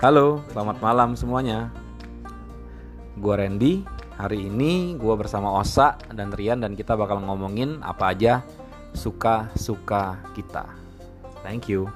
Halo, selamat malam semuanya. Gua Randy. Hari ini gua bersama Osa dan Rian dan kita bakal ngomongin apa aja suka-suka kita. Thank you.